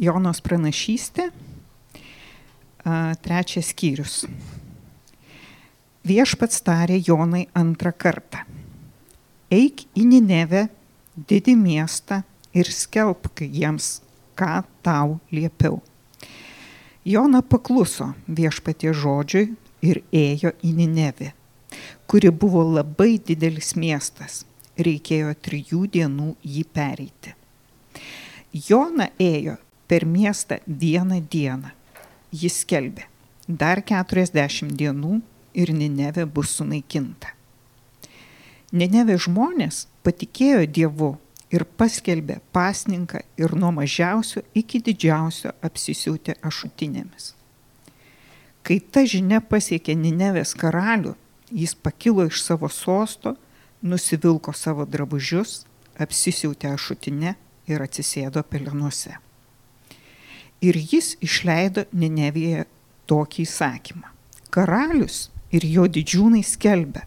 Jonos pranašystė, trečias skyrius. Viešpats tarė Jonai antrą kartą. Eik į Ninevę, didį miestą ir skelbk jiems, ką tau liepiau. Jona pakluso viešpatie žodžiui ir ėjo į Ninevę, kuri buvo labai didelis miestas. Reikėjo trijų dienų jį pereiti. Jona ėjo per miestą vieną dieną. Jis skelbė, dar 40 dienų ir Ninevė bus sunaikinta. Ninevė žmonės patikėjo Dievu ir paskelbė pasninką ir nuo mažiausio iki didžiausio apsisiūtė ašutinėmis. Kai ta žinia pasiekė Ninevės karalių, jis pakilo iš savo sosto, nusivilko savo drabužius, apsisiūtė ašutinę ir atsisėdo pelenuose. Ir jis išleido Ninevėje tokį įsakymą. Karalius ir jo didžiūnai skelbia,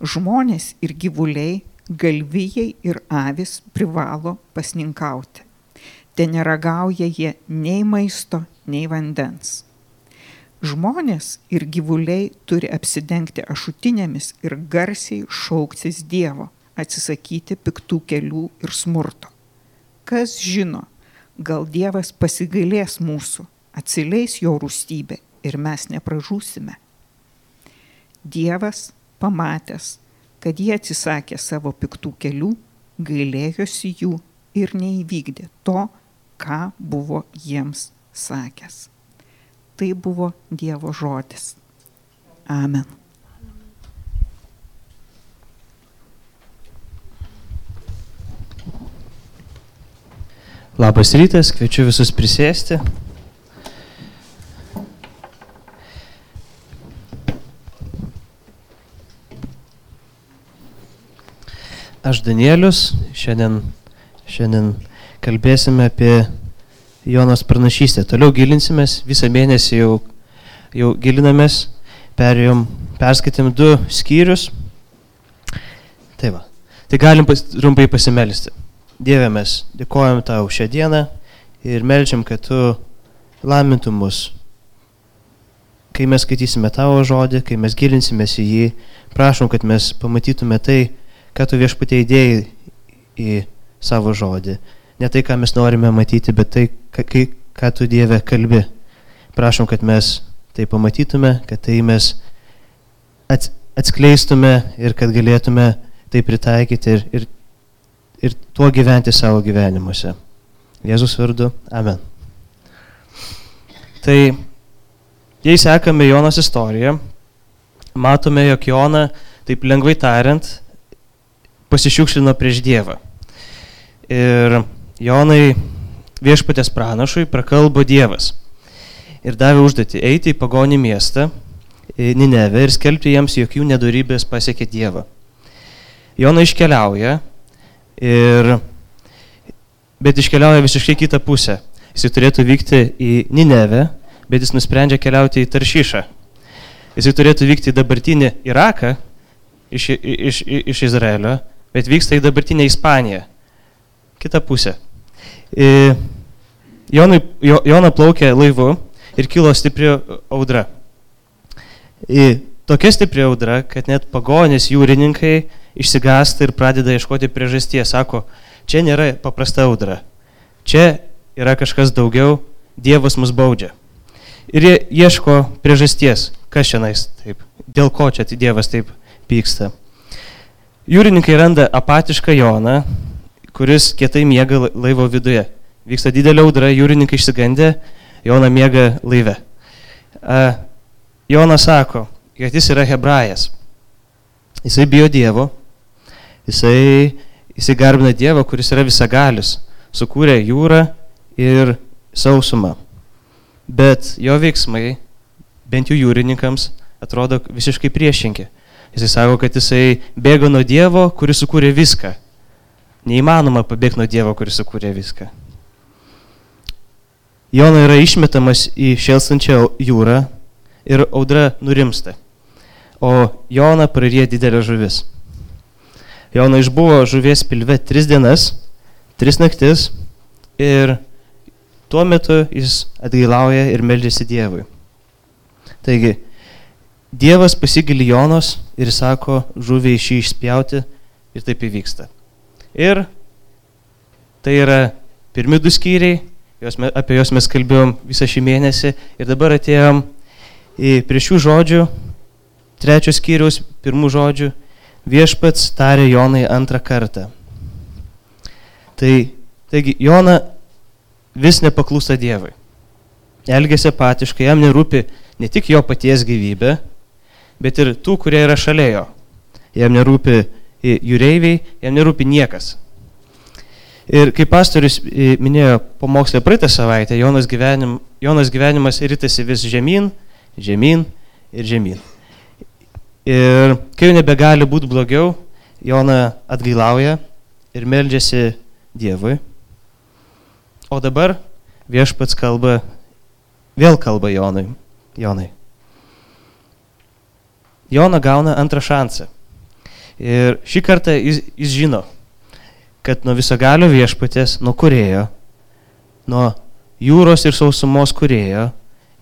žmonės ir gyvuliai, galvijai ir avis privalo pasninkauti. Ten neragauja jie nei maisto, nei vandens. Žmonės ir gyvuliai turi apsidengti ašutinėmis ir garsiai šauktis Dievo, atsisakyti piktų kelių ir smurto. Kas žino, gal Dievas pasigailės mūsų, atsileis jo rūstybė ir mes nepražūsime. Dievas, pamatęs, kad jie atsisakė savo piktų kelių, gailėjosi jų ir neįvykdė to, ką buvo jiems sakęs. Tai buvo Dievo žodis. Amen. Labas rytas, kviečiu visus prisėsti. Aš Danielius, šiandien, šiandien kalbėsime apie Jonos pranašystę. Toliau gilinsimės, visą mėnesį jau, jau gilinamės, perėjom, perskaitėm du skyrius. Tai va, tai galim pas, trumpai pasimelsti. Dieve, mes dėkojam tau šią dieną ir melčiam, kad tu lamintum mus. Kai mes skaitysime tavo žodį, kai mes gilinsimės į jį, prašom, kad mes pamatytume tai, ką tu viešpatie įdėjai į savo žodį. Ne tai, ką mes norime matyti, bet tai, ką, ką tu Dieve kalbi. Prašom, kad mes tai pamatytume, kad tai mes atskleistume ir kad galėtume tai pritaikyti ir, ir ir tuo gyventi savo gyvenimuose. Jėzus vardu. Amen. Tai jei sekame Jonas istoriją, matome, jog Jona, taip lengvai tariant, pasišiukšlino prieš Dievą. Ir Jonai viešpatės pranašui prakalbo Dievas. Ir davė užduoti eiti į pagonį miestą, Ninevę ir skelbti jiems, jog jų nedorybės pasiekė Dievą. Jona iškeliauja Ir, bet iškeliauja visiškai kitą pusę. Jis turėtų vykti į Ninevę, bet jis nusprendžia keliauti į Taršyšą. Jis turėtų vykti į dabartinį Iraką iš, iš, iš Izraelio, bet vyksta į dabartinę Ispaniją. Kita pusė. Jonai, Jona plaukė laivu ir kilo stipri audra. I, tokia stipri audra, kad net pagonys jūrininkai išsigąsta ir pradeda ieškoti priežasties. Sako, čia nėra paprasta audra. Čia yra kažkas daugiau, Dievas mus baudžia. Ir jie ieško priežasties, kas šiandien taip, dėl ko čia tai Dievas taip pyksta. Jūrininkai randa apatišką Joną, kuris kietai miega laivo viduje. Vyksta didelė audra, jūrininkai išsigandė, Jona miega laive. Jonas sako, kad jis yra hebrajas. Jisai bijo Dievo, Jisai, jisai garbina Dievą, kuris yra visagalis, sukūrė jūrą ir sausumą. Bet jo veiksmai, bent jau jūrininkams, atrodo visiškai priešingi. Jisai sako, kad jisai bėgo nuo Dievo, kuris sukūrė viską. Neįmanoma pabėgti nuo Dievo, kuris sukūrė viską. Jona yra išmetamas į šėlstančią jūrą ir audra nurimsta. O Jona prarie didelę žuvis. Jona išbuvo žuvies pilve tris dienas, tris naktis ir tuo metu jis atgailauja ir meldžiasi Dievui. Taigi, Dievas pasigili Jonos ir sako, žuvį iš jį išspjauti ir taip įvyksta. Ir tai yra pirmi du skyriai, jos, apie juos mes kalbėjom visą šį mėnesį ir dabar atėjom į prie šių žodžių, trečios skyriaus, pirmų žodžių, viešpats tarė Jonai antrą kartą. Tai, taigi, Jona vis nepaklūsta Dievui. Elgėsi apatiškai, jam nerūpi ne tik jo paties gyvybė, bet ir tų, kurie yra šalia jo. Jam nerūpi jūreiviai, jam nerūpi niekas. Ir kaip pastorius minėjo pamokslę praeitą savaitę, Jonas, gyvenim, Jonas gyvenimas rytasi vis žemyn, žemyn ir žemyn. Ir kai jau nebegali būti blogiau, Jona atgailauja ir meldžiasi Dievui. O dabar viešpats kalba, vėl kalba Jonui. Jonai. Jona gauna antrą šansą. Ir šį kartą jis, jis žino, kad nuo visagalio viešpatės, nuo kurėjo, nuo jūros ir sausumos kurėjo,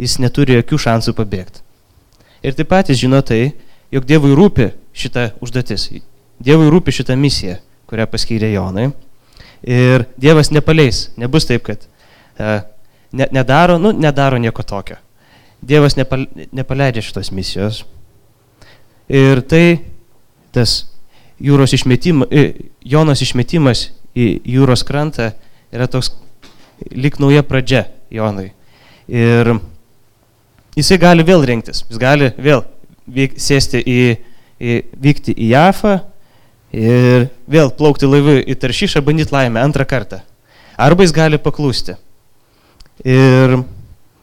jis neturi jokių šansų pabėgti. Ir taip pat jis žino tai, jog Dievui rūpi šita užduotis, Dievui rūpi šita misija, kurią paskyrė Jonai. Ir Dievas nepaleis, nebus taip, kad e, ne, nedaro, nu, nedaro nieko tokio. Dievas nepal, nepaleidžia šitos misijos. Ir tai tas jūros išmetimas, Jonos išmetimas į jūros krantą yra toks lik nauja pradžia Jonai. Ir jisai gali vėl rinktis, jis gali vėl vyk, sėsti į, į, vykti į Jafą ir vėl plaukti laivu į Taršyšą, bandyti laimę antrą kartą. Arba jis gali paklūsti. Ir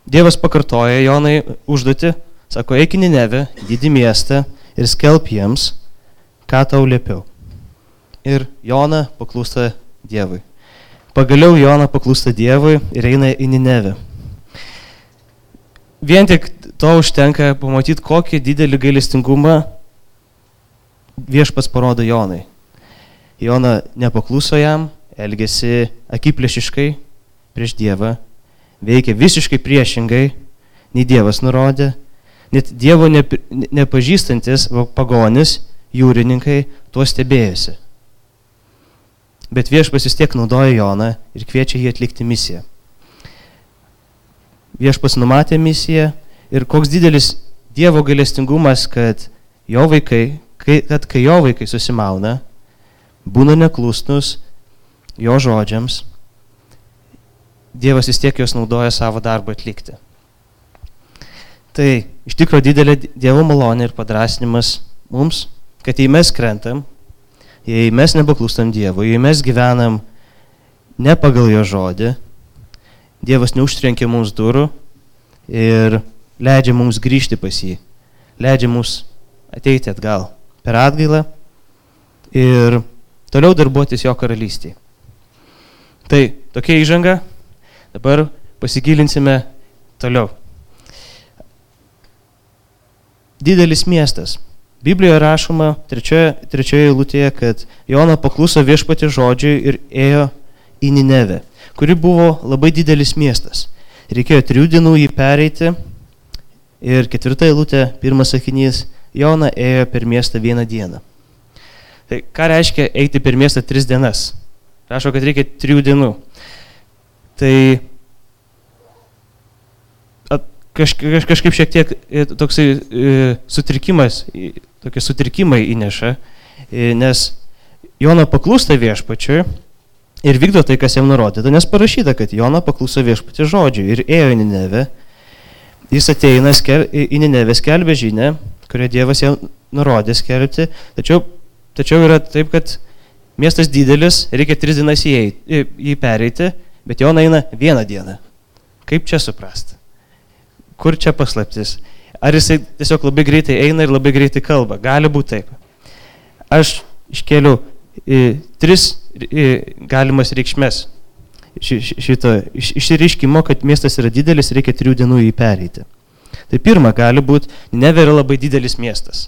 Dievas pakartoja Jonai užduoti, sako, eik į Ninevę, didį miestą ir skelb jiems, ką tau liepiau. Ir Jona paklūsta Dievui. Pagaliau Jona paklūsta Dievui ir eina į Ninevę. Vien tik to užtenka pamatyti, kokį didelį gailestingumą viešpas parodo Jonai. Jona nepakluso jam, elgėsi akiplėšiškai prieš Dievą veikia visiškai priešingai, nei Dievas nurodė. Net Dievo nepažįstantis pagonis, jūrininkai tuo stebėjosi. Bet viešpas vis tiek naudoja Joną ir kviečia jį atlikti misiją. Viešpas numatė misiją ir koks didelis Dievo galestingumas, kad jo vaikai, kai, kad kai jo vaikai susimauna, būna neklusnus jo žodžiams, Dievas vis tiek juos naudoja savo darbą atlikti. Tai iš tikrųjų didelė Dievo malonė ir padrasnimas mums, kad jei mes krentam, jei mes nepaklūstam Dievui, jei mes gyvenam ne pagal jo žodį, Dievas neužtrenkia mums durų ir leidžia mums grįžti pas jį, leidžia mums ateiti atgal per atgailą ir toliau darbuotis jo karalystėje. Tai tokia įžanga, Dabar pasigilinsime toliau. Didelis miestas. Biblijoje rašoma trečioje, trečioje eilutėje, kad Jona pakluso viešpati žodžiui ir ėjo į Ninevę, kuri buvo labai didelis miestas. Reikėjo trijų dienų jį pereiti ir ketvirta eilutė, pirmas sakinys, Jona ėjo per miestą vieną dieną. Tai ką reiškia eiti per miestą tris dienas? Rašo, kad reikia trijų dienų. Tai kaž, kaž, kažkaip šiek tiek e, toksai e, sutrikimas, tokie sutrikimai įneša, e, nes Jona paklūsta viešpačiui ir vykdo tai, kas jam nurodyta, nes parašyta, kad Jona paklūso viešpačiui žodžiui ir ėjo į Ninevę. Jis ateina į Ninevę skelbė žinę, kurią Dievas jam nurodė skelbti, tačiau, tačiau yra taip, kad miestas didelis, reikia tris dienas jį, jį pereiti, bet Jona eina vieną dieną. Kaip čia suprasti? Kur čia paslaptis? Ar jisai tiesiog labai greitai eina ir labai greitai kalba? Gali būti taip. Aš iškėliau tris galimas reikšmės ši, šito iš, išriškimo, kad miestas yra didelis, reikia trijų dienų jį pereiti. Tai pirma, gali būti, Neve yra labai didelis miestas.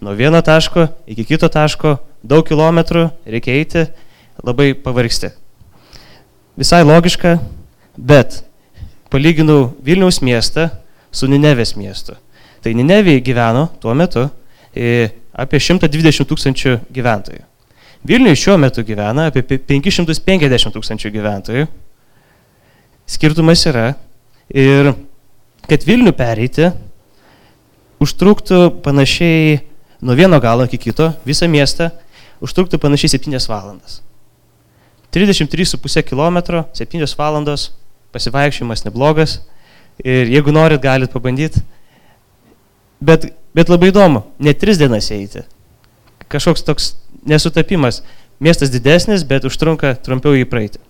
Nuo vieno taško iki kito taško daug kilometrų reikia eiti, labai pavargsti visai logiška, bet palyginau Vilniaus miestą su Ninevės miestu. Tai Ninevėje gyveno tuo metu e, apie 120 tūkstančių gyventojų. Vilniuje šiuo metu gyvena apie 550 tūkstančių gyventojų. Skirtumas yra ir kad Vilnių pereiti užtruktų panašiai nuo vieno galo iki kito, visą miestą, užtruktų panašiai 7 valandas. 33,5 km, 7 valandos, pasivaikščiojimas neblogas ir jeigu norit, galit pabandyti. Bet, bet labai įdomu, ne 3 dienas eiti. Kažkoks toks nesutapimas. Miestas didesnis, bet užtrunka trumpiau jį praeiti.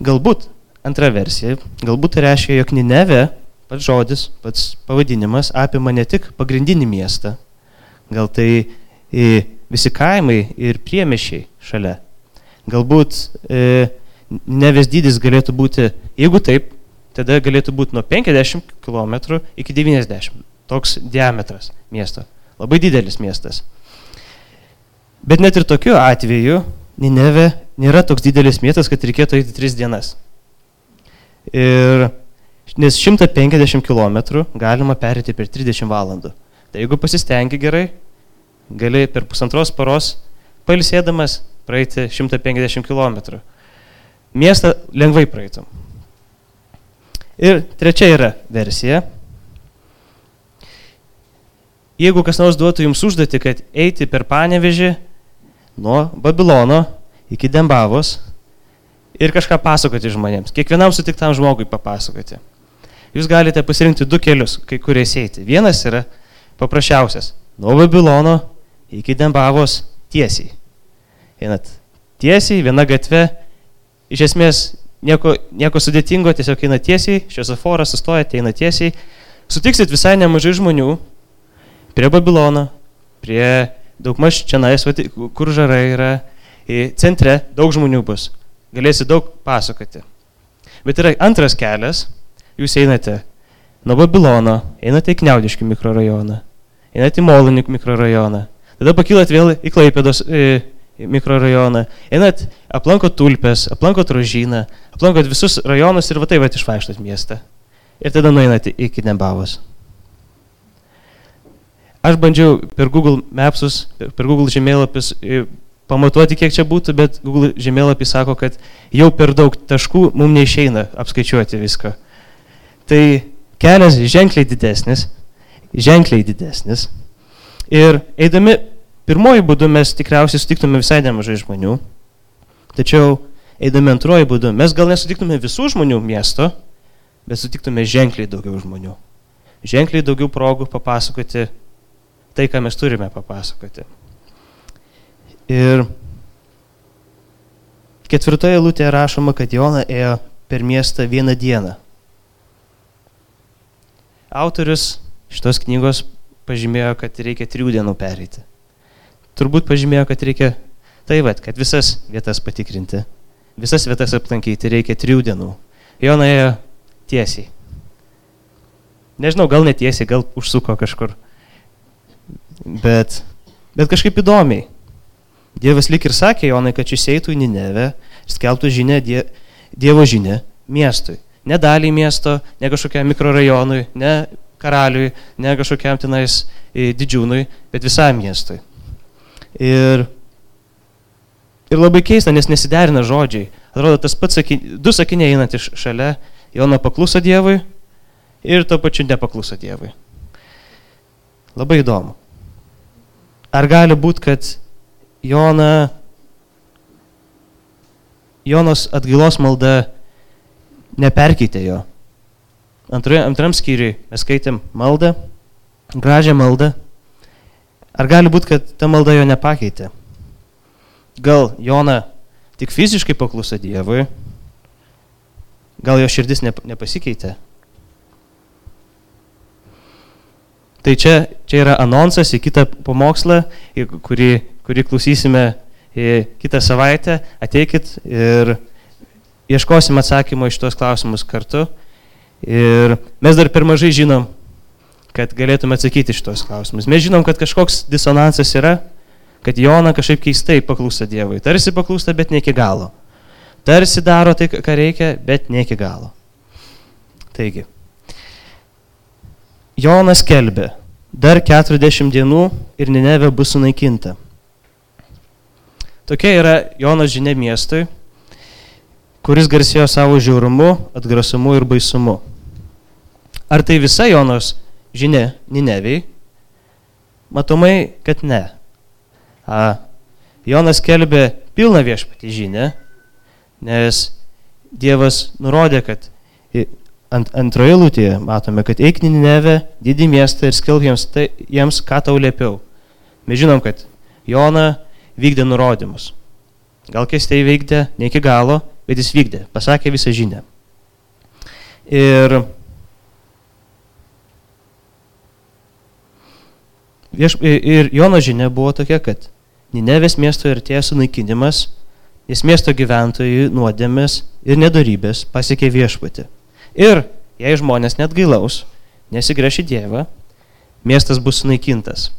Galbūt, antra versija, galbūt tai reiškia, jog Nineve pats žodis, pats pavadinimas apima ne tik pagrindinį miestą, gal tai visi kaimai ir priemešiai šalia. Galbūt e, neves dydis galėtų būti, jeigu taip, tada galėtų būti nuo 50 km iki 90. Toks diametras miesto. Labai didelis miestas. Bet net ir tokiu atveju Nineve nėra toks didelis miestas, kad reikėtų eiti 3 dienas. Ir nes 150 km galima perėti per 30 valandų. Tai jeigu pasistengi gerai, gali per pusantros paros pailsėdamas praeiti 150 km. Miestą lengvai praeitum. Ir trečia yra versija. Jeigu kas nors duotų jums užduoti, kad eiti per panevežį nuo Babilono iki Dembavos ir kažką pasakoti žmonėms, kiekvienam sutiktam žmogui papasakoti. Jūs galite pasirinkti du kelius, kai kuriais eiti. Vienas yra paprasčiausias - nuo Babilono iki Dembavos tiesiai. Einat tiesiai, viena gatve, iš esmės nieko, nieko sudėtingo, tiesiog eina tiesiai, šviesoforas sustojate, eina tiesiai. Sutiksit visai nemažai žmonių, prie Babilono, prie daugmaž čia nais, kur žarai yra, centre daug žmonių bus. Galėsi daug pasakoti. Bet yra antras kelias, jūs einate nuo Babilono, einate į Kniaudiškį mikrorajoną, einate į Molinikų mikrorajoną, tada pakylat vėl į Klaipėdos mikrorajoną, einat, aplankot tulpės, aplankot rožyną, aplankot visus rajonus ir va taip pat išvaikštot miestą. Ir tada nueinate iki Nembavos. Aš bandžiau per Google Mapsus, per Google žemėlapius e, pamatuoti, kiek čia būtų, bet Google žemėlapis sako, kad jau per daug taškų mums neišeina apskaičiuoti viską. Tai kelias ženkliai didesnis, ženkliai didesnis. Ir eidami pirmoji būdu mes tikriausiai sutiktume visai nemažai žmonių, tačiau eidami antroji būdu mes gal nesutiktume visų žmonių miesto, bet sutiktume ženkliai daugiau žmonių. Ženkliai daugiau progų papasakoti tai, ką mes turime papasakoti. Ir ketvirtoje lūtėje rašoma, kad Jona ėjo per miestą vieną dieną. Autorius šitos knygos pažymėjo, kad reikia trijų dienų pereiti. Turbūt pažymėjo, kad reikia tai vad, kad visas vietas patikrinti, visas vietas aplankyti reikia trijų dienų. Jona ėjo tiesiai. Nežinau, gal netiesiai, gal užsuko kažkur Bet, bet kažkaip įdomiai. Dievas lik ir sakė Jonai, kad šis eitų į Ninevę ir skelbtų žinę die, Dievo žinę miestui. Ne daliai miesto, ne kažkokiam mikrorajonui, ne karaliui, ne kažkokiam tenais e, didžiūnui, bet visam miestui. Ir, ir labai keista, nes nesiderina žodžiai. Atrodo, tas pats sakin, du sakiniai einant iš šalia, Jona pakluso Dievui ir tuo pačiu nepakluso Dievui. Labai įdomu. Ar gali būti, kad Jona, Jonos atgailos malda neperkeitė jo? Antroje, antram skyriui mes skaitėm maldą, gražią maldą. Ar gali būti, kad ta malda jo nepakeitė? Gal Jona tik fiziškai pakluso Dievui, gal jo širdis nepasikeitė? Tai čia, čia yra anonsas į kitą pamokslą, kurį, kurį klausysime kitą savaitę. Ateikit ir ieškosim atsakymo iš tuos klausimus kartu. Ir mes dar per mažai žinom, kad galėtume atsakyti šitos klausimus. Mes žinom, kad kažkoks disonansas yra, kad Jona kažkaip keistai paklūsta Dievui. Tarsi paklūsta, bet ne iki galo. tarsi daro tai, ką reikia, bet ne iki galo. Taigi, Jonas kelbė, dar 40 dienų ir Nineve bus sunaikinta. Tokia yra Jonas žinia miestui, kuris garsėjo savo žiaurumu, atgrasumu ir baisumu. Ar tai visa Jonos žinia Nineviai? Matomai, kad ne. A, Jonas kelbė pilną viešpatį žinę, nes Dievas nurodė, kad ant, antroje lūtėje matome, kad eik Nineve, didį miestą ir skelb jiems, tai, jiems, ką tau liepiau. Mes žinom, kad Jona vykdė nurodymus. Gal keistai veikdė, ne iki galo, bet jis vykdė, pasakė visą žinę. Ir Vieš, ir Jono žinia buvo tokia, kad Ninevės miesto artėja sunaikinimas, nes miesto gyventojų nuodėmės ir nedarybės pasiekė viešpatį. Ir jei žmonės net gailaus, nesigreš į Dievą, miestas bus sunaikintas.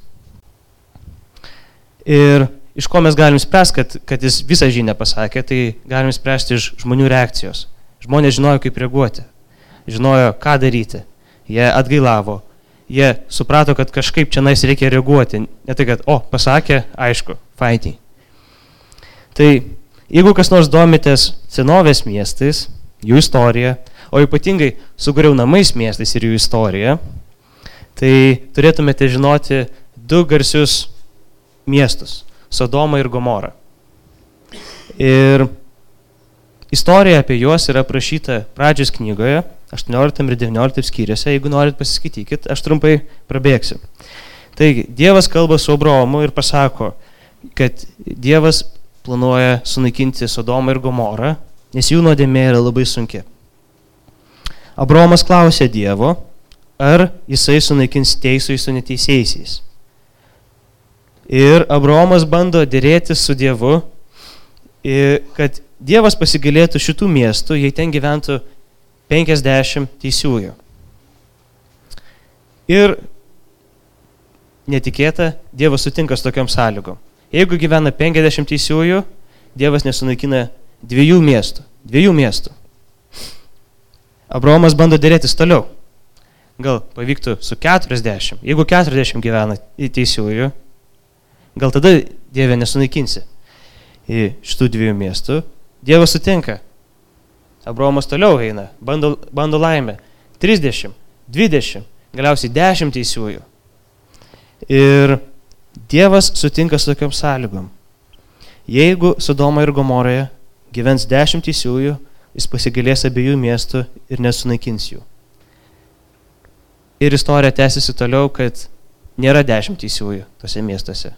Ir iš ko mes galim spręsti, kad, kad jis visą žinią pasakė, tai galim spręsti iš žmonių reakcijos. Žmonės žinojo, kaip reaguoti, žinojo, ką daryti. Jie atgailavo, jie suprato, kad kažkaip čia nais reikia reaguoti. Ne tai, kad, o, pasakė, aišku, fainiai. Tai jeigu kas nors domitės senovės miestais, jų istorija, o ypatingai sugriaunamais miestais ir jų istorija, tai turėtumėte žinoti du garsius miestus - Sodomą ir Gomorą. Ir istorija apie juos yra aprašyta pradžios knygoje 18 ir 19 skyriuose, jeigu norit pasiskaitykit, aš trumpai prabėgsiu. Taigi, Dievas kalba su Abraomu ir pasako, kad Dievas planuoja sunaikinti Sodomą ir Gomorą, nes jų nuodėmė yra labai sunki. Abraomas klausė Dievo, ar jisai sunaikins teisui su neteisėsiais. Ir Abraomas bando dėrėti su Dievu, kad Dievas pasigalėtų šitų miestų, jei ten gyventų 50 teisiųjų. Ir netikėta, Dievas sutinka su tokiam sąlygom. Jeigu gyvena 50 teisiųjų, Dievas nesunaikina dviejų miestų. Dviejų miestų. Abraomas bando dėrėtis toliau. Gal pavyktų su 40. Jeigu 40 gyvena į teisiųjų, gal tada Dieve nesunaikinsi į šitų dviejų miestų. Dievas sutinka. Abraomas toliau eina, bando, bando laimę. 30, 20, galiausiai 10 teisiųjų. Ir Dievas sutinka su tokiam sąlygom. Jeigu Sodoma ir Gomoroje gyvens 10 teisiųjų, jis pasigalės abiejų miestų ir nesunaikins jų. Ir istorija tęsiasi toliau, kad nėra 10 teisiųjų tose miestuose.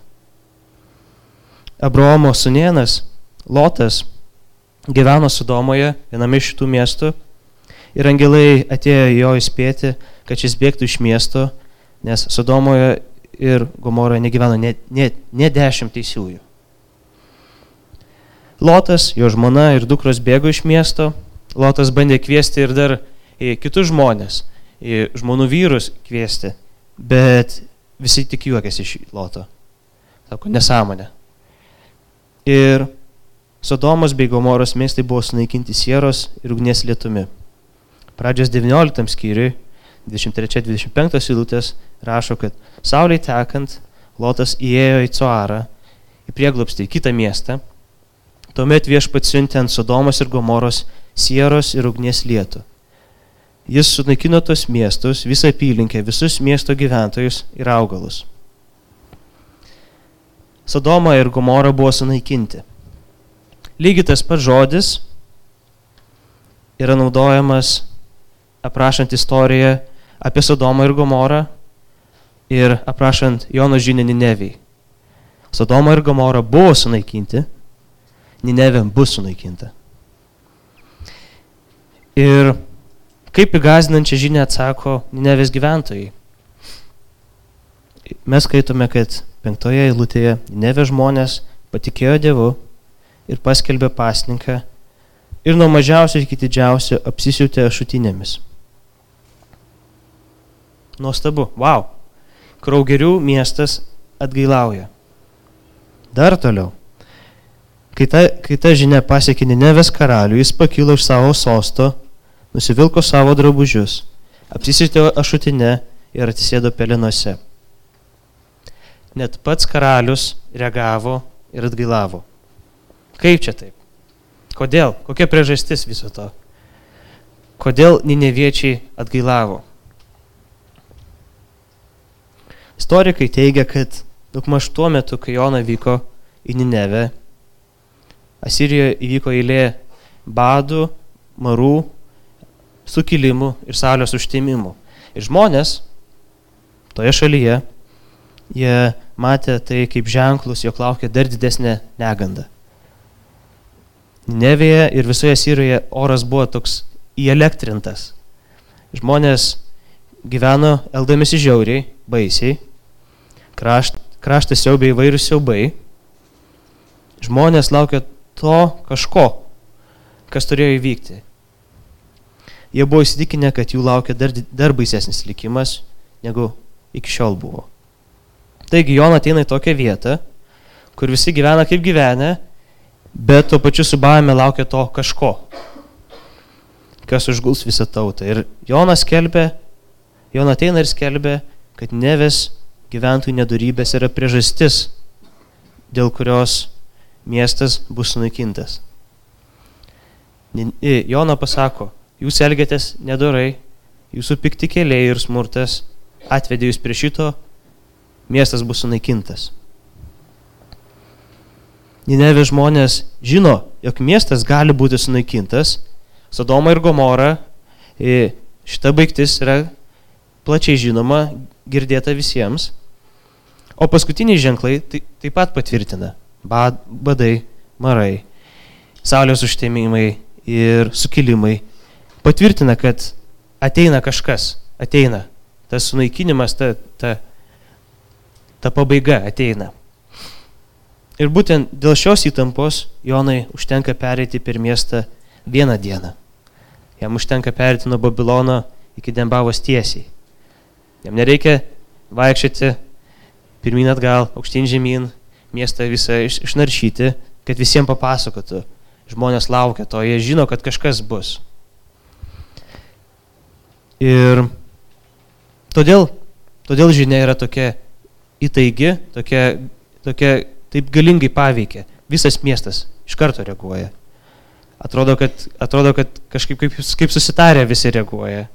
Abraomo sunienas Lotas gyveno Sodomoje, viename iš šitų miestų, ir angelai atėjo jo įspėti, kad šis bėgtų iš miesto, nes Sodomoje ir Gomoroje negyveno ne, ne, ne dešimt teisiųjų. Lotas, jo žmona ir dukros bėgo iš miesto, Lotas bandė kviesti ir dar į kitus žmonės, į žmonių vyrus kviesti, bet visi tik juokėsi iš Loto. Sako, nesąmonė. Ir Sodomos bei Gomoros miestai buvo sunaikinti sieros ir ugnies lietumi. Pradžios 19 skyriui, 23-25 eilutės rašo, kad Saulė tekant, Lotas įėjo į Coarą, į prieglopstį, į kitą miestą. Tuomet viešpats siuntė ant Sodomos ir Gomoros sieros ir ugnies lietų. Jis sunaikino tos miestus, visą apylinkę, visus miesto gyventojus ir augalus. Sodoma ir Gomora buvo sunaikinti. Lygiai tas pats žodis yra naudojamas aprašant istoriją apie Sodomą ir Gomorą ir aprašant Jono žinę Ninevijai. Sodoma ir Gomora buvo sunaikinti, Ninevė bus sunaikinta. Ir kaip įgazinančią žinę atsako Ninevės gyventojai. Mes skaitome, kad penktoje eilutėje Ninevė žmonės patikėjo Dievu ir paskelbė pasninką ir nuo mažiausio iki didžiausio apsisiūtė šutinėmis. Nuostabu, wow. Kraugerių miestas atgailauja. Dar toliau. Kai ta, kai ta žinia pasiekė Ninevės karalių, jis pakilo iš savo sosto, nusivilko savo drabužius, apsisitė ašutinę ir atsisėdo pelinuose. Net pats karalius reagavo ir atgailavo. Kaip čia taip? Kodėl? Kokia priežastis viso to? Kodėl Nineviečiai atgailavo? Istorikai teigia, kad daugmaž tuo metu, kai Jona vyko į Ninevę, Asirijoje įvyko eilė badų, marų, sukilimų ir saulės užtimimų. Ir žmonės toje šalyje, jie matė tai kaip ženklus, jog laukia dar didesnė neganda. Nevėje ir visoje Sirijoje oras buvo toks įelektrintas. Žmonės gyveno eldamėsi žiauriai, baisiai, krašt, kraštas siaubiai įvairius siaubai. Žmonės laukia to kažko, kas turėjo įvykti. Jie buvo įsitikinę, kad jų laukia dar, dar baisesnis likimas, negu iki šiol buvo. Taigi Jona ateina į tokią vietą, kur visi gyvena kaip gyvenę, bet tuo pačiu su baime laukia to kažko, kas užguls visą tautą. Ir Jonas skelbė, Jona ateina ir skelbė, kad neves gyventojų nedorybės yra priežastis, dėl kurios miestas bus sunaikintas. Jona pasako, jūs elgiatės nedorai, jūsų pikti keliai ir smurtas atvedė jūs prie šito, miestas bus sunaikintas. Ninevė žmonės žino, jog miestas gali būti sunaikintas, Sodoma ir Gomora, šita baigtis yra plačiai žinoma, girdėta visiems. O paskutiniai ženklai tai, taip pat patvirtina bad, badai, marai, saulės užtemimai ir sukilimai patvirtina, kad ateina kažkas, ateina. Tas sunaikinimas, ta, ta, ta pabaiga ateina. Ir būtent dėl šios įtampos Jonai užtenka pereiti per miestą vieną dieną. Jam užtenka pereiti nuo Babilono iki Dembavos tiesiai. Jam nereikia vaikščioti pirmin atgal, aukštyn žemyn, miestą visą iš, išnaršyti, kad visiems papasakotų. Žmonės laukia to, jie žino, kad kažkas bus. Ir todėl, todėl žinia yra tokia įtaigi, tokia, tokia taip galingai paveikia. Visas miestas iš karto reaguoja. Atrodo, kad, atrodo, kad kažkaip kaip, kaip susitarę visi reaguoja.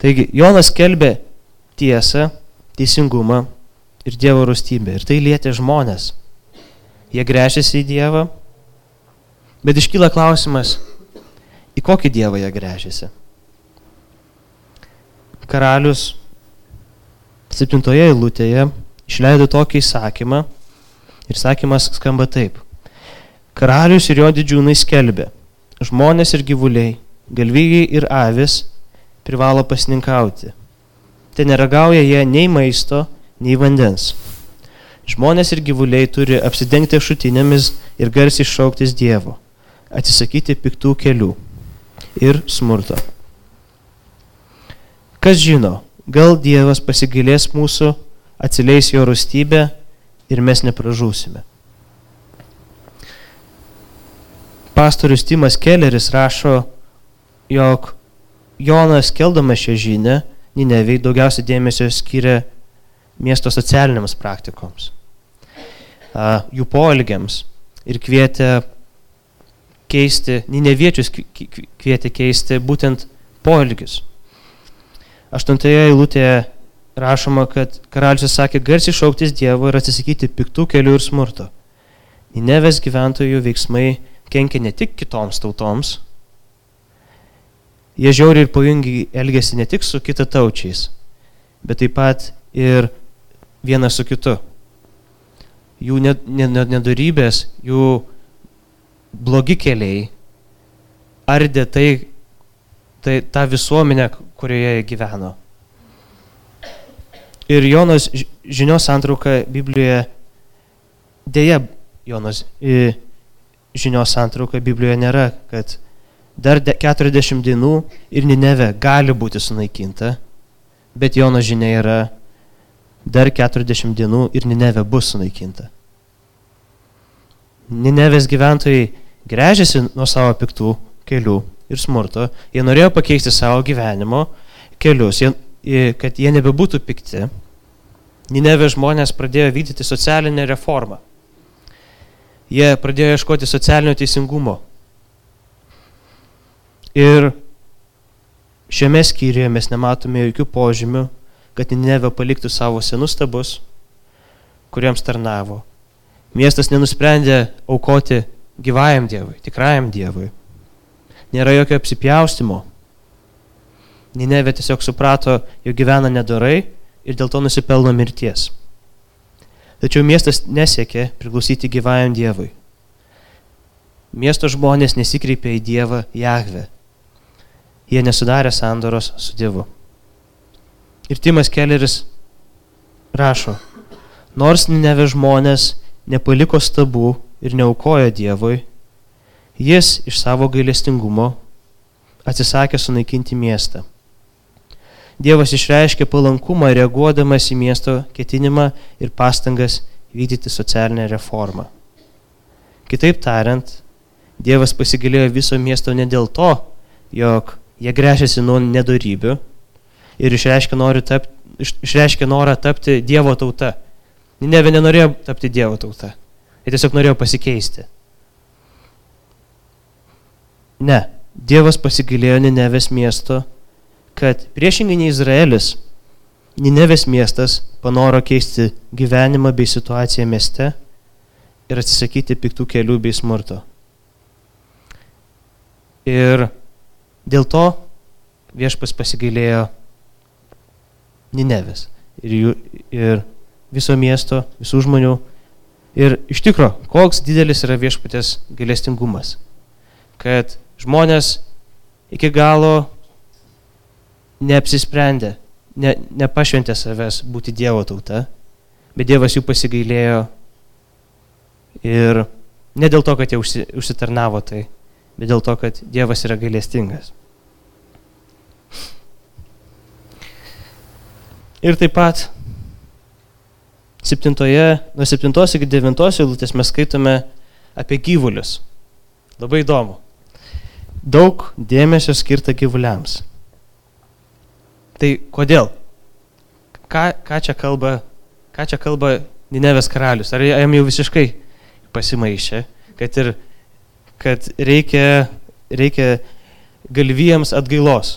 Taigi, Jonas kelbė tiesą, teisingumą, ir Dievo rūstybė. Ir tai lietė žmonės. Jie grėžiasi į Dievą, bet iškyla klausimas, į kokį Dievą jie grėžiasi. Karalius septintoje eilutėje išleido tokį įsakymą ir sakymas skamba taip. Karalius ir jo didžiūnai skelbė, žmonės ir gyvuliai, galvijai ir avis privalo pasninkauti. Ten neragauja jie nei maisto, nei vandens. Žmonės ir gyvuliai turi apsidengti šutinėmis ir garsiai šauktis Dievo, atsisakyti piktų kelių ir smurto. Kas žino, gal Dievas pasigilės mūsų, atsileis jo rūstybę ir mes nepražūsime. Pastorius Timas Kelleris rašo, jog Jonas keldamas šią žinę, Ninevei daugiausia dėmesio skiria miesto socialiniams praktikoms, jų poelgiams ir kvietė keisti, Nineviečius kvietė keisti būtent poelgius. Aštuntoje eilutėje rašoma, kad karalius sakė garsiai šauktis Dievo ir atsisakyti piktų kelių ir smurto. Ninevės gyventojų veiksmai kenkia ne tik kitoms tautoms, jie žiauriai ir pavojingai elgesi ne tik su kitataučiais, bet taip pat ir vienas su kitu. Jų nedorybės, jų blogi keliai ardė tai, tai tą visuomenę, kurioje jie gyveno. Ir Jonas žinios santrauka Biblijoje, dėja, Jonas žinios santrauka Biblijoje nėra, kad dar 40 dienų ir Nineve gali būti sunaikinta, bet Jono žinia yra dar 40 dienų ir Nineve bus sunaikinta. Ninevės gyventojai grežiasi nuo savo piktų kelių ir smurto, jie norėjo pakeisti savo gyvenimo kelius, jie, kad jie nebebūtų pikti. Ninevės žmonės pradėjo vykdyti socialinę reformą. Jie pradėjo ieškoti socialinio teisingumo. Ir šiame skyriuje mes nematome jokių požymių, kad Ninevė paliktų savo senus stabus, kuriems tarnavo. Miestas nenusprendė aukoti gyvajam Dievui, tikrajam Dievui. Nėra jokio apsipjaustimo. Ninevė tiesiog suprato, jog gyvena nedorai ir dėl to nusipelno mirties. Tačiau miestas nesiekė priklausyti gyvajam Dievui. Miesto žmonės nesikreipė į Dievą Jahvę. Jie nesudarė sandoros su Dievu. Ir Timas Kelleris rašo, nors Ninevė žmonės nepaliko stabų ir neaukojo Dievui, jis iš savo gailestingumo atsisakė sunaikinti miestą. Dievas išreiškė palankumą reaguodamas į miesto ketinimą ir pastangas vykdyti socialinę reformą. Kitaip tariant, Dievas pasigilėjo viso miesto ne dėl to, jog jie grėžiasi nuo nedarybių ir išreiškė, tapti, išreiškė norą tapti Dievo tauta. Neve nenorėjo tapti Dievo tauta. Jie tiesiog norėjo pasikeisti. Ne, Dievas pasigailėjo Ninevės miesto, kad priešingai nei Izraelis, Ninevės miestas panoro keisti gyvenimą bei situaciją mieste ir atsisakyti piktų kelių bei smurto. Ir dėl to viešpas pasigailėjo Ninevės ir, jų, ir viso miesto, visų žmonių. Ir iš tikro, koks didelis yra viešpatės gailestingumas, kad žmonės iki galo neapsisprendė, ne, nepašventė savęs būti Dievo tauta, bet Dievas jų pasigailėjo ir ne dėl to, kad jie užsi, užsitarnavo tai, bet dėl to, kad Dievas yra gailestingas. Ir taip pat septintoje, nuo septintos iki devintos eilutės mes skaitome apie gyvulius. Labai įdomu daug dėmesio skirta gyvuliams. Tai kodėl? Ką, ką čia kalba, ką čia kalba Ninevės karalius? Ar jam jau visiškai pasimaišė, kad, ir, kad reikia, reikia galvijams atgailos?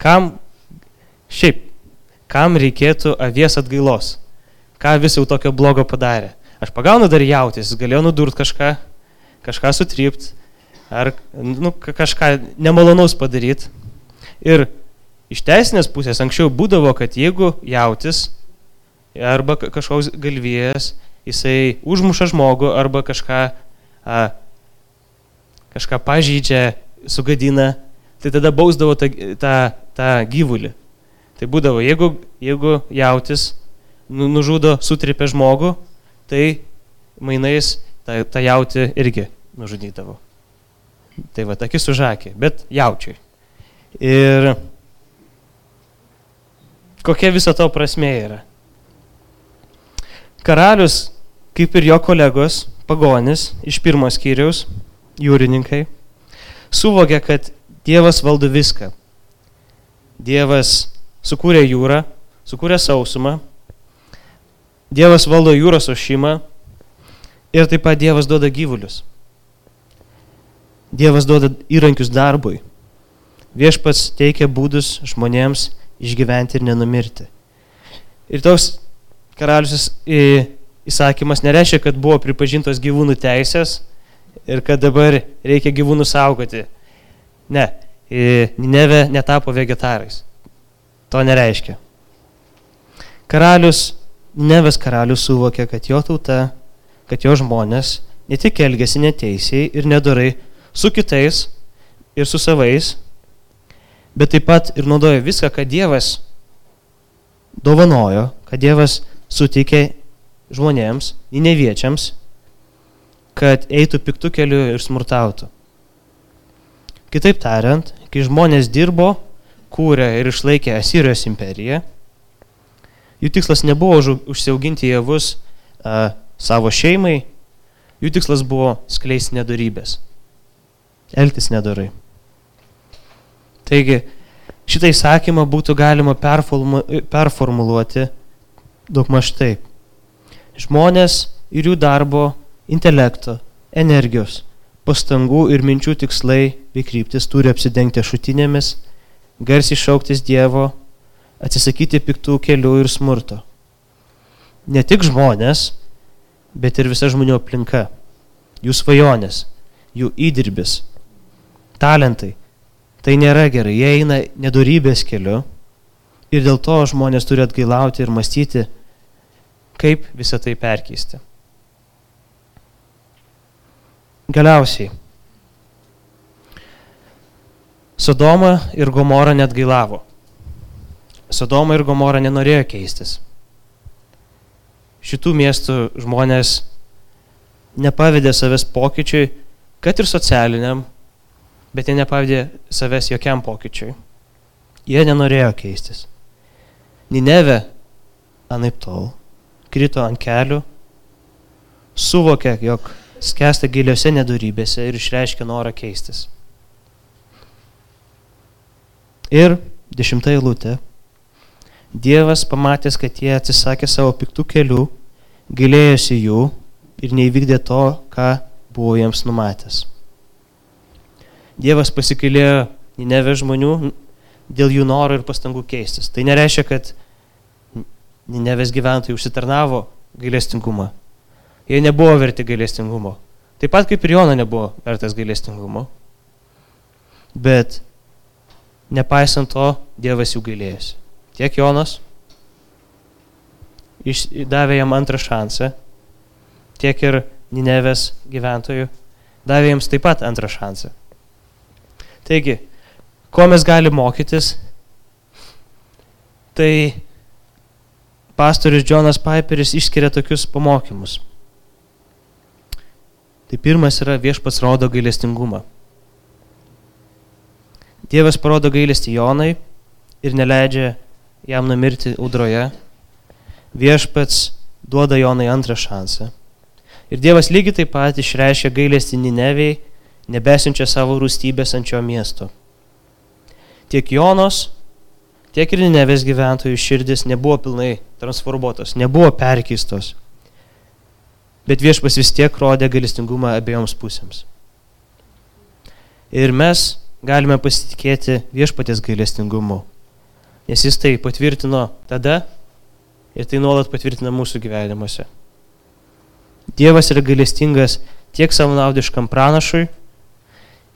Kam, šiaip, kam reikėtų avies atgailos? Ką vis jau tokio blogo padarė? Aš pagaunu dar jautis, galėjau nudurt kažką, kažką sutrypt, ar nu, kažką nemalonaus padaryti. Ir iš teisinės pusės anksčiau būdavo, kad jeigu jautis arba kažkoks galvijas, jisai užmuša žmogų arba kažką, a, kažką pažydžia, sugadina, tai tada bausdavo tą, tą, tą gyvulį. Tai būdavo, jeigu, jeigu jautis nu, nužudo, sutripė žmogų, tai mainais tą, tą jauti irgi nužudydavo. Tai va, akis užakė, bet jaučiai. Ir kokia viso to prasme yra? Karalius, kaip ir jo kolegos, pagonis iš pirmos skyriaus, jūrininkai, suvokė, kad Dievas valdo viską. Dievas sukūrė jūrą, sukūrė sausumą, Dievas valdo jūros ošimą ir taip pat Dievas duoda gyvulius. Dievas duoda įrankius darbui. Viešpats teikia būdus žmonėms išgyventi ir nenumirti. Ir toks karalius įsakymas nereiškia, kad buvo pripažintos gyvūnų teisės ir kad dabar reikia gyvūnų saugoti. Ne, Nineve netapo vegetarais. To nereiškia. Karalius, Ninevės karalius suvokė, kad jo tauta, kad jo žmonės ne tik elgesi neteisiai ir nedorai, su kitais ir su savais, bet taip pat ir naudoja viską, ką Dievas dovanojo, kad Dievas suteikė žmonėms, neviečiams, kad eitų piktų kelių ir smurtautų. Kitaip tariant, kai žmonės dirbo, kūrė ir išlaikė Asirijos imperiją, jų tikslas nebuvo užsiauginti javus a, savo šeimai, Jų tikslas buvo skleisti nedarybės. Elgtis nedarai. Taigi, šitą įsakymą būtų galima performuluoti daug maž taip. Žmonės ir jų darbo, intelekto, energijos, pastangų ir minčių tikslai bei kryptis turi apsidengti šutinėmis, garsiai šauktis Dievo, atsisakyti piktų kelių ir smurto. Ne tik žmonės, bet ir visa žmonių aplinka, jų svajonės, jų įdirbis, talentai. Tai nėra gerai, jie eina nedorybės keliu ir dėl to žmonės turi atgailauti ir mąstyti, kaip visą tai perkeisti. Galiausiai, Sodoma ir Gomora net gailavo. Sodoma ir Gomora nenorėjo keistis. Šitų miestų žmonės nepavydė savęs pokyčiui, kad ir socialiniam, bet jie nepavydė savęs jokiam pokyčiui. Jie nenorėjo keistis. Nineve, anaip tol, krito ant kelių, suvokė, jog skęsta giliuose nedorybėse ir išreiškė norą keistis. Ir dešimta eilutė. Dievas pamatęs, kad jie atsisakė savo piktų kelių, gailėjosi jų ir neįvykdė to, ką buvo jiems numatęs. Dievas pasikailėjo Nineve žmonių dėl jų noro ir pastangų keistis. Tai nereiškia, kad Ninevės gyventojai užsitarnavo gailestingumą. Jie nebuvo verti gailestingumo. Taip pat kaip ir Jona nebuvo vertas gailestingumo. Bet nepaisant to, Dievas jų gailėjosi. Tiek Jonas davė jam antrą šansą, tiek ir Ninevės gyventojų davė jiems taip pat antrą šansą. Taigi, ko mes galime mokytis, tai pastorius Jonas Piperis išskiria tokius pamokymus. Tai pirmas yra viešpats rodo gailestingumą. Dievas parodo gailestį Jonai ir neleidžia jam numirti audroje. Viešpats duoda Jonai antrą šansą. Ir Dievas lygiai taip pat išreiškia gailestį Nineviai, nebesinčia savo rūstybės ant šio miesto. Tiek Jonos, tiek ir Ninevės gyventojų širdis nebuvo pilnai transformuotos, nebuvo perkeistos. Bet viešpas vis tiek rodė gailestingumą abiejoms pusėms. Ir mes galime pasitikėti viešpatės gailestingumu. Nes jis tai patvirtino tada ir tai nuolat patvirtina mūsų gyvenimuose. Dievas yra gailestingas tiek savanaudiškam pranašui,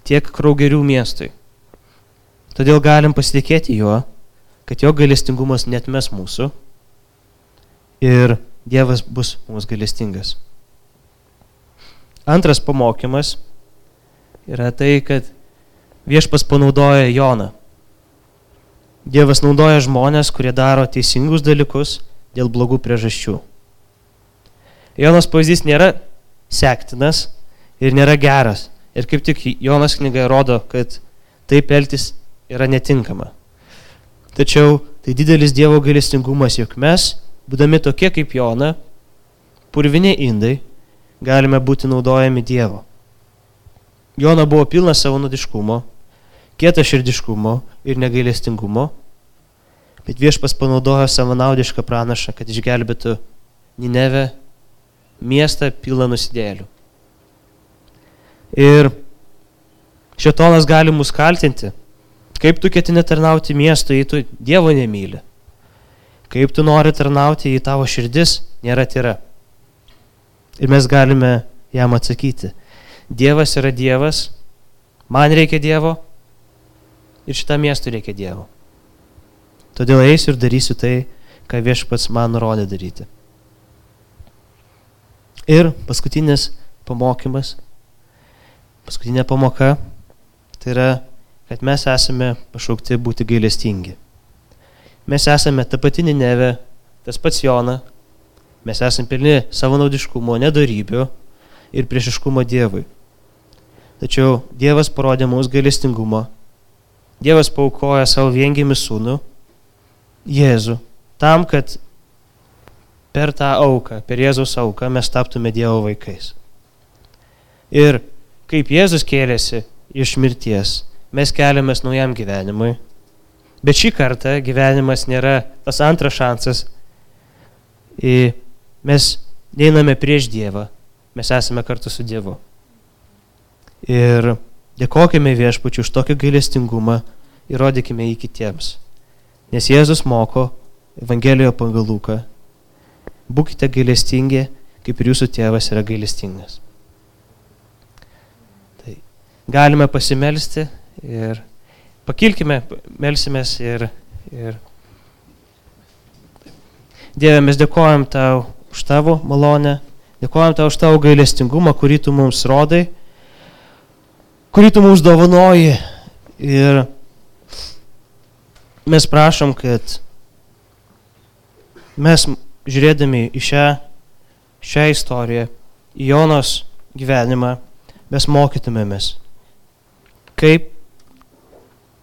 tiek kraugerių miestui. Todėl galim pasitikėti juo, kad jo gailestingumas netmes mūsų ir Dievas bus mums gailestingas. Antras pamokymas yra tai, kad viešpas panaudoja Joną. Dievas naudoja žmonės, kurie daro teisingus dalykus dėl blogų priežasčių. Jonas pavyzdys nėra sektinas ir nėra geras. Ir kaip tik Jonas knyga rodo, kad taip elgtis yra netinkama. Tačiau tai didelis Dievo gailestingumas, jog mes, būdami tokie kaip Jona, purviniai indai, galime būti naudojami Dievo. Jona buvo pilnas savo nudiškumo, kietą širdiškumo ir negailestingumo, bet viešpas panaudojo savanaudišką pranašą, kad išgelbėtų Ninevę, miestą pilną nusidėlių. Ir šetonas gali mus kaltinti, kaip tu ketini tarnauti miestui, jei tu Dievo nemyli. Kaip tu nori tarnauti, jei tavo širdis nėra tyra. Ir mes galime jam atsakyti. Dievas yra Dievas, man reikia Dievo, ir šitam miestui reikia Dievo. Todėl eisiu ir darysiu tai, ką viešpats man nurodė daryti. Ir paskutinis pamokymas, paskutinė pamoka, tai yra, kad mes esame pašaukti būti gailestingi. Mes esame ta pati Nineve, tas pats Jona, mes esame pilni savanaudiškumo, nedarybių ir priešiškumo Dievui. Tačiau Dievas parodė mums gailestingumą Dievas paukoja savo viengimį sūnų, Jėzų, tam, kad per tą auką, per Jėzaus auką mes taptume Dievo vaikais. Ir kaip Jėzus kėlėsi iš mirties, mes keliamės naujam gyvenimui. Bet šį kartą gyvenimas nėra tas antras šansas. Mes neiname prieš Dievą, mes esame kartu su Dievu. Ir dėkojame viešpačiu už tokį gailestingumą ir rodykime jį kitiems. Nes Jėzus moko Evangelijoje pagal Luką. Būkite gailestingi, kaip ir jūsų tėvas yra gailestingas. Tai galime pasimelsti ir pakilkime, melsimės ir, ir Dieve, mes dėkojam tau už tavo malonę, dėkojam tau už tavo gailestingumą, kurį tu mums rodai, kurį tu mums dovanoji. Ir mes prašom, kad mes žiūrėdami į šią, šią istoriją, į Jonos gyvenimą, mes mokytumėmės, kaip,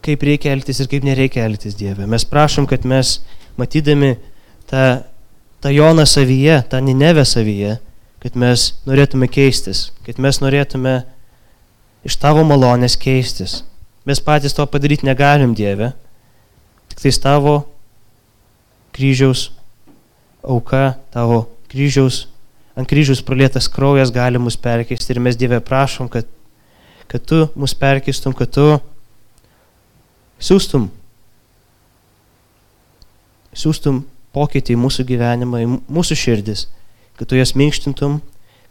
kaip reikia elgtis ir kaip nereikia elgtis Dieve. Mes prašom, kad mes matydami tą, tą Joną savyje, tą Ninevę savyje, kad mes norėtume keistis, kad mes norėtume iš tavo malonės keistis. Mes patys to padaryti negalim, Dieve. Tik tai tavo kryžiaus auka, tavo kryžiaus, ant kryžiaus pralėtas kraujas gali mus perkeisti ir mes Dieve prašom, kad, kad tu mus perkeistum, kad tu siūstum, siūstum pokytį į mūsų gyvenimą, į mūsų širdis, kad tu jas minkštintum,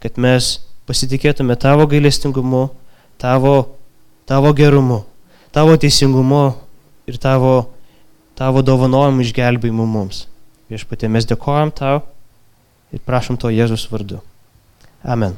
kad mes pasitikėtume tavo gailestingumu, tavo, tavo gerumu, tavo teisingumu ir tavo, tavo dovanojimu išgelbėjimu mums. Viešpatie, mes dėkojam tau ir prašom to Jėzus vardu. Amen.